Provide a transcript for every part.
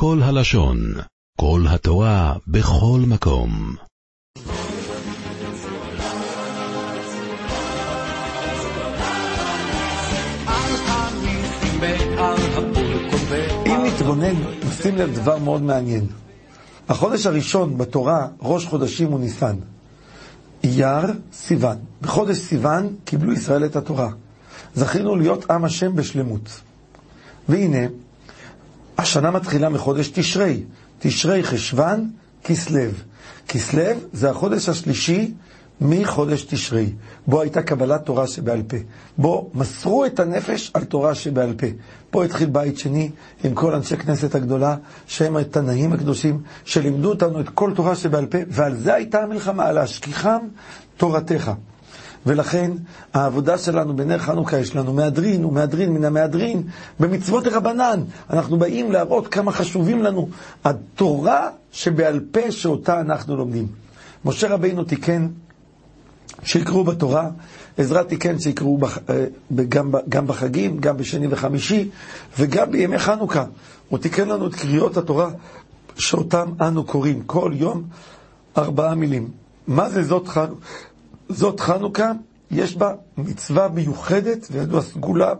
כל הלשון, כל התורה, בכל מקום. אם נתבונן, נשים לב דבר מאוד מעניין. החודש הראשון בתורה, ראש חודשים הוא ניסן. אייר, סיוון. בחודש סיוון קיבלו ישראל את התורה. זכינו להיות עם השם בשלמות. והנה, השנה מתחילה מחודש תשרי. תשרי חשוון, כסלו. כסלו זה החודש השלישי מחודש תשרי, בו הייתה קבלת תורה שבעל פה, בו מסרו את הנפש על תורה שבעל פה. פה התחיל בית שני עם כל אנשי כנסת הגדולה, שהם התנאים הקדושים, שלימדו אותנו את כל תורה שבעל פה, ועל זה הייתה המלחמה, על להשכיחם תורתך. ולכן העבודה שלנו בנר חנוכה, יש לנו מהדרין ומהדרין מן המהדרין במצוות דרבנן. אנחנו באים להראות כמה חשובים לנו התורה שבעל פה שאותה אנחנו לומדים. משה רבינו תיקן שיקראו בתורה, עזרא תיקן שיקראו בח, אה, גם, גם בחגים, גם בשני וחמישי, וגם בימי חנוכה. הוא תיקן לנו את קריאות התורה שאותם אנו קוראים כל יום ארבעה מילים. מה זה זאת, חנ... זאת חנוכה? יש בה מצווה מיוחדת וידוע סגולה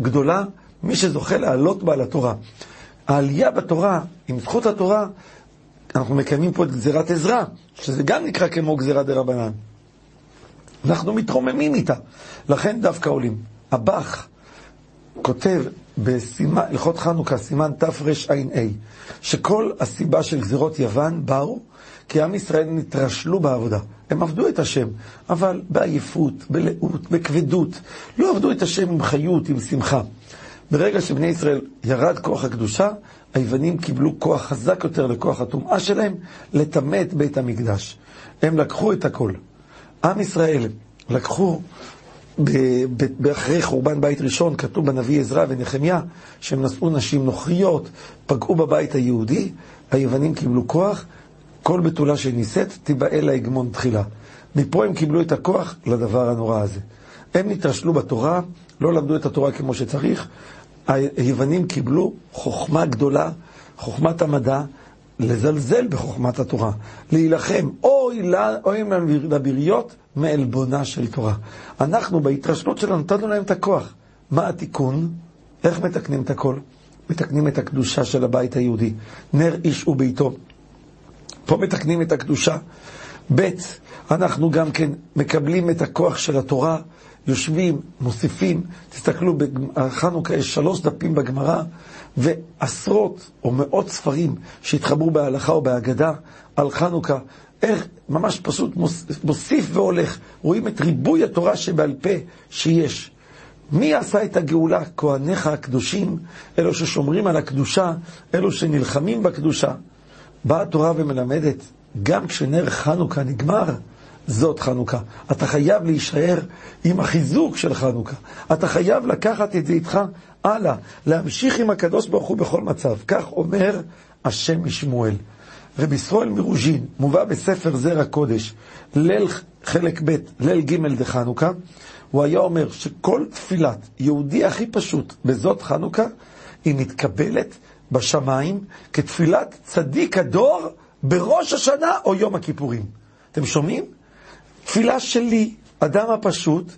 גדולה, מי שזוכה לעלות בה לתורה. העלייה בתורה, עם זכות התורה, אנחנו מקיימים פה את גזירת עזרא, שזה גם נקרא כמו גזירת דה רבנן. אנחנו מתרוממים איתה, לכן דווקא עולים. הבח כותב בהלכות חנוכה, סימן תרע"ה, שכל הסיבה של גזירות יוון באו כי עם ישראל נתרשלו בעבודה. הם עבדו את השם, אבל בעייפות, בלאות, בכבדות. לא עבדו את השם עם חיות, עם שמחה. ברגע שבני ישראל ירד כוח הקדושה, היוונים קיבלו כוח חזק יותר לכוח הטומאה שלהם, לטמא את בית המקדש. הם לקחו את הכל. עם ישראל לקחו, אחרי חורבן בית ראשון, כתוב בנביא עזרא ונחמיה, שהם נשאו נשים נוכריות, פגעו בבית היהודי, היוונים קיבלו כוח, כל בתולה שנישאת תיבאה להגמון תחילה. מפה הם קיבלו את הכוח לדבר הנורא הזה. הם נתרשלו בתורה, לא למדו את התורה כמו שצריך, היוונים קיבלו חוכמה גדולה, חוכמת המדע, לזלזל בחוכמת התורה, להילחם, אוי לבריות מעלבונה של תורה. אנחנו בהתרשלות שלנו נתנו להם את הכוח. מה התיקון? איך מתקנים את הכל? מתקנים את הקדושה של הבית היהודי. נר איש וביתו. פה מתקנים את הקדושה. ב', אנחנו גם כן מקבלים את הכוח של התורה, יושבים, מוסיפים, תסתכלו, בחנוכה יש שלוש דפים בגמרא, ועשרות או מאות ספרים שהתחברו בהלכה או בהגדה על חנוכה. איך, ממש פשוט מוסיף והולך. רואים את ריבוי התורה שבעל פה שיש. מי עשה את הגאולה? כהניך הקדושים, אלו ששומרים על הקדושה, אלו שנלחמים בקדושה. באה התורה ומלמדת, גם כשנר חנוכה נגמר, זאת חנוכה. אתה חייב להישאר עם החיזוק של חנוכה. אתה חייב לקחת את זה איתך הלאה, להמשיך עם הקדוש ברוך הוא בכל מצב. כך אומר השם משמואל. רבי ישראל מרוז'ין, מובא בספר זרע קודש, ליל חלק ב', ליל ג' דחנוכה, הוא היה אומר שכל תפילת יהודי הכי פשוט בזאת חנוכה, היא מתקבלת בשמיים כתפילת צדיק הדור בראש השנה או יום הכיפורים. אתם שומעים? תפילה שלי, אדם הפשוט,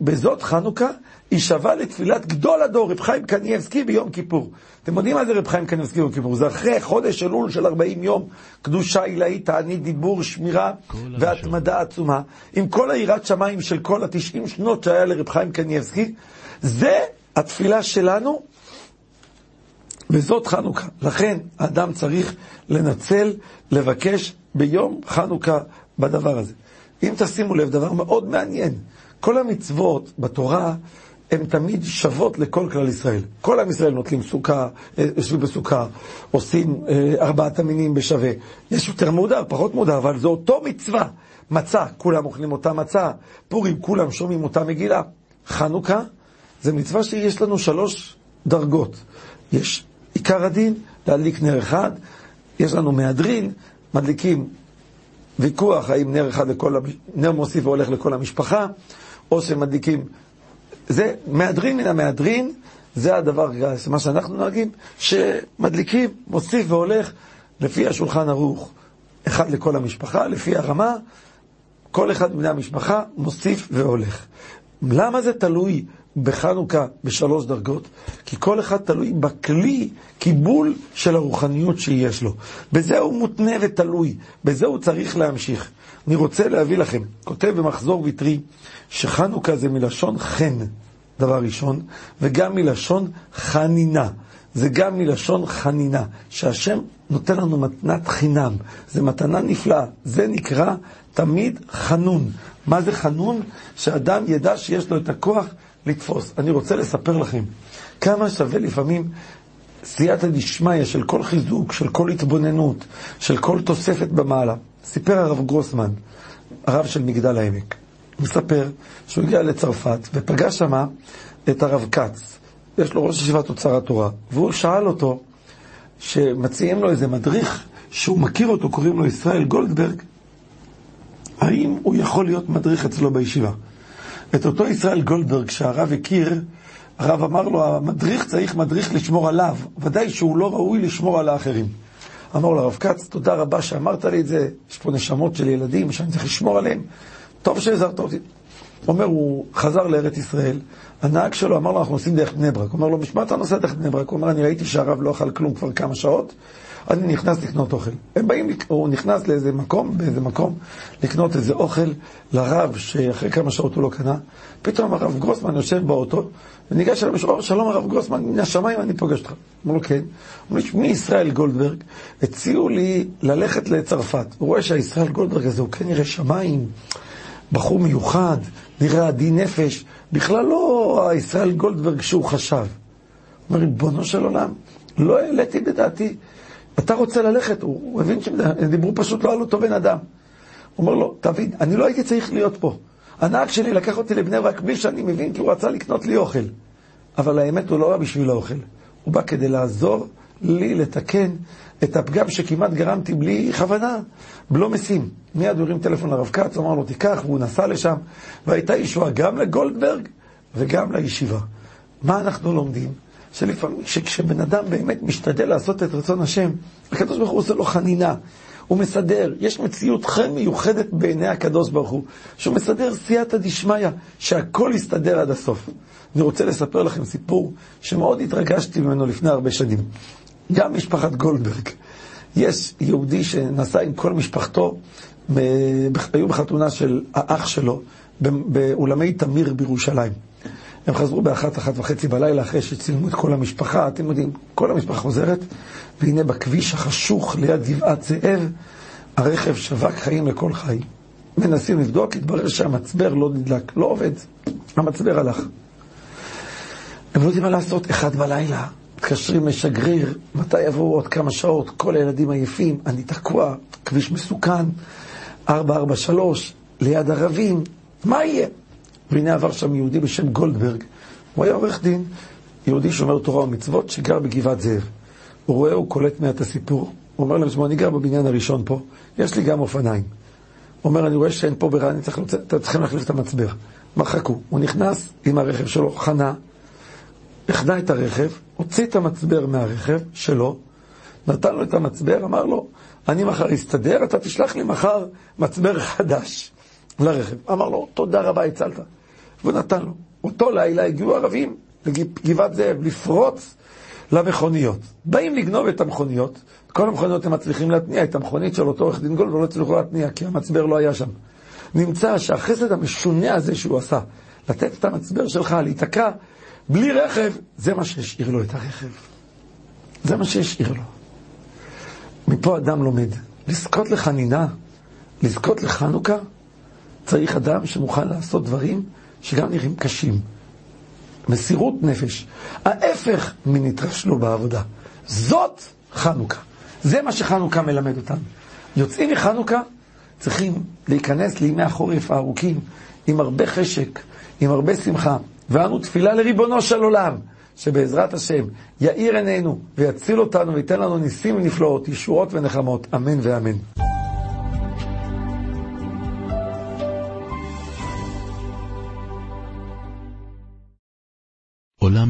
בזאת חנוכה, היא שווה לתפילת גדול הדור, רב חיים קניאבסקי ביום כיפור. אתם יודעים מה זה רב חיים קניאבסקי ביום כיפור? זה אחרי חודש אלול של 40 יום, קדושה עילאית, תענית דיבור, שמירה והתמדה עצומה, עם כל היראת שמיים של כל ה-90 שנות שהיה לרב חיים קניאבסקי, זה התפילה שלנו, וזאת חנוכה. לכן האדם צריך לנצל, לבקש ביום חנוכה בדבר הזה. אם תשימו לב, דבר מאוד מעניין, כל המצוות בתורה הן תמיד שוות לכל כלל ישראל. כל עם ישראל נוטלים סוכה, אה, יושבים בסוכה, עושים אה, ארבעת המינים בשווה. יש יותר מודר, פחות מודר, אבל זה אותו מצווה. מצה, כולם אוכלים אותה מצה, פורים, כולם שומעים אותה מגילה. חנוכה, זה מצווה שיש לנו שלוש דרגות. יש עיקר הדין, להדליק נר אחד, יש לנו מהדרין, מדליקים ויכוח האם נר אחד לכל, נר מוסיף והולך לכל המשפחה, או שמדליקים, זה מהדרין מן המהדרין, זה הדבר, מה שאנחנו נוהגים, שמדליקים, מוסיף והולך לפי השולחן ערוך, אחד לכל המשפחה, לפי הרמה, כל אחד מבני המשפחה מוסיף והולך. למה זה תלוי בחנוכה בשלוש דרגות? כי כל אחד תלוי בכלי קיבול של הרוחניות שיש לו. בזה הוא מותנה ותלוי, בזה הוא צריך להמשיך. אני רוצה להביא לכם, כותב במחזור ויטרי, שחנוכה זה מלשון חן, דבר ראשון, וגם מלשון חנינה. זה גם מלשון חנינה, שהשם נותן לנו מתנת חינם, זה מתנה נפלאה, זה נקרא תמיד חנון. מה זה חנון? שאדם ידע שיש לו את הכוח לתפוס. אני רוצה לספר לכם כמה שווה לפעמים סייעתא דשמיא של כל חיזוק, של כל התבוננות, של כל תוספת במעלה. סיפר הרב גרוסמן, הרב של מגדל העמק, מספר שהוא הגיע לצרפת ופגש שמה את הרב כץ, יש לו ראש ישיבת אוצר התורה, והוא שאל אותו, שמציעים לו איזה מדריך שהוא מכיר אותו, קוראים לו ישראל גולדברג, האם הוא יכול להיות מדריך אצלו בישיבה? את אותו ישראל גולדברג שהרב הכיר, הרב אמר לו, המדריך צריך מדריך לשמור עליו, ודאי שהוא לא ראוי לשמור על האחרים. אמר לו הרב כץ, תודה רבה שאמרת לי את זה, יש פה נשמות של ילדים שאני צריך לשמור עליהם, טוב שהזהרת אותי. אומר, הוא חזר לארץ ישראל, הנהג שלו אמר לו, אנחנו נוסעים דרך בני ברק. אומר לו, בשביל מה אתה נוסע דרך בני ברק? הוא אומר, אני ראיתי שהרב לא אכל כלום כבר כמה שעות, אני נכנס לקנות אוכל. הם באים, הוא נכנס לאיזה מקום, באיזה מקום, לקנות איזה אוכל לרב, שאחרי כמה שעות הוא לא קנה. פתאום הרב גרוסמן יושב באוטו, וניגש אליו, אומר, שלום הרב גרוסמן, מן השמיים אני פוגש אותך. אמר לו, כן. הוא אומר, מישראל גולדברג, הציעו לי ללכת לצרפת. הוא רואה שהישראל גולדברג הזה הוא כנראה שמיים, בחור מיוחד, נראה עדין נפש, בכלל לא הישראל גולדברג שהוא חשב. אומר, ריבונו של עולם, לא העליתי בדעתי. אתה רוצה ללכת, הוא, הוא הבין שהם דיברו פשוט לא על אותו בן אדם. הוא אומר לו, תבין, אני לא הייתי צריך להיות פה. הנהג שלי לקח אותי לבני ברק בלי שאני מבין, כי הוא רצה לקנות לי אוכל. אבל האמת, הוא לא בא בשביל האוכל. הוא בא כדי לעזור לי לתקן את הפגם שכמעט גרמתי בלי כוונה, בלא משים. מיד הוא הרים טלפון לרב כץ, אמר לו, תיקח, והוא נסע לשם, והייתה ישועה גם לגולדברג וגם לישיבה. מה אנחנו לומדים? שלפעמים, שכשבן אדם באמת משתדל לעשות את רצון השם, הקדוש ברוך הוא עושה לו חנינה, הוא מסדר, יש מציאות חן מיוחדת בעיני הקדוש ברוך הוא, שהוא מסדר סייעתא דשמיא, שהכל יסתדר עד הסוף. אני רוצה לספר לכם סיפור שמאוד התרגשתי ממנו לפני הרבה שנים. גם משפחת גולדברג. יש יהודי שנסע עם כל משפחתו, היו בחתונה של האח שלו, באולמי תמיר בירושלים. הם חזרו באחת, אחת וחצי בלילה אחרי שצילמו את כל המשפחה, אתם יודעים, כל המשפחה חוזרת, והנה בכביש החשוך ליד גבעת זאב, הרכב שווק חיים לכל חי. מנסים לבדוק, התברר שהמצבר לא נדלק, לא עובד, המצבר הלך. הם לא יודעים מה לעשות, אחד בלילה, מתקשרים לשגריר, מתי יבואו עוד כמה שעות, כל הילדים עייפים, אני תקוע, כביש מסוכן, 443, ליד ערבים, מה יהיה? והנה עבר שם יהודי בשם גולדברג, הוא היה עורך דין, יהודי שומר תורה ומצוות, שגר בגבעת זאב. הוא רואה, הוא קולט מעט הסיפור, הוא אומר להם, שמע, אני גר בבניין הראשון פה, יש לי גם אופניים. הוא אומר, אני רואה שאין פה ברירה, צריך צריכים להחליף את המצבר. מחקו. הוא נכנס עם הרכב שלו, חנה, החנה את הרכב, הוציא את המצבר מהרכב שלו, נתן לו את המצבר, אמר לו, אני מחר אסתדר, אתה תשלח לי מחר מצבר חדש לרכב. אמר לו, תודה רבה, הצלת. והוא נתן לו. אותו לילה הגיעו ערבים לגבעת זאב, לפרוץ למכוניות. באים לגנוב את המכוניות, כל המכוניות הם מצליחים להתניע, את המכונית של אותו עורך דין גולד לא הצליחו להתניע, כי המצבר לא היה שם. נמצא שהחסד המשונה הזה שהוא עשה, לתת את המצבר שלך, להיתקע בלי רכב, זה מה שהשאיר לו את הרכב. זה מה שהשאיר לו. מפה אדם לומד. לזכות לחנינה, לזכות לחנוכה, צריך אדם שמוכן לעשות דברים שגם נראים קשים. מסירות נפש. ההפך מנתרשלו בעבודה. זאת חנוכה. זה מה שחנוכה מלמד אותנו. יוצאים מחנוכה, צריכים להיכנס לימי החורף הארוכים עם הרבה חשק, עם הרבה שמחה, ואנו תפילה לריבונו של עולם, שבעזרת השם יאיר עינינו ויציל אותנו וייתן לנו ניסים ונפלאות, ישועות ונחמות, אמן ואמן.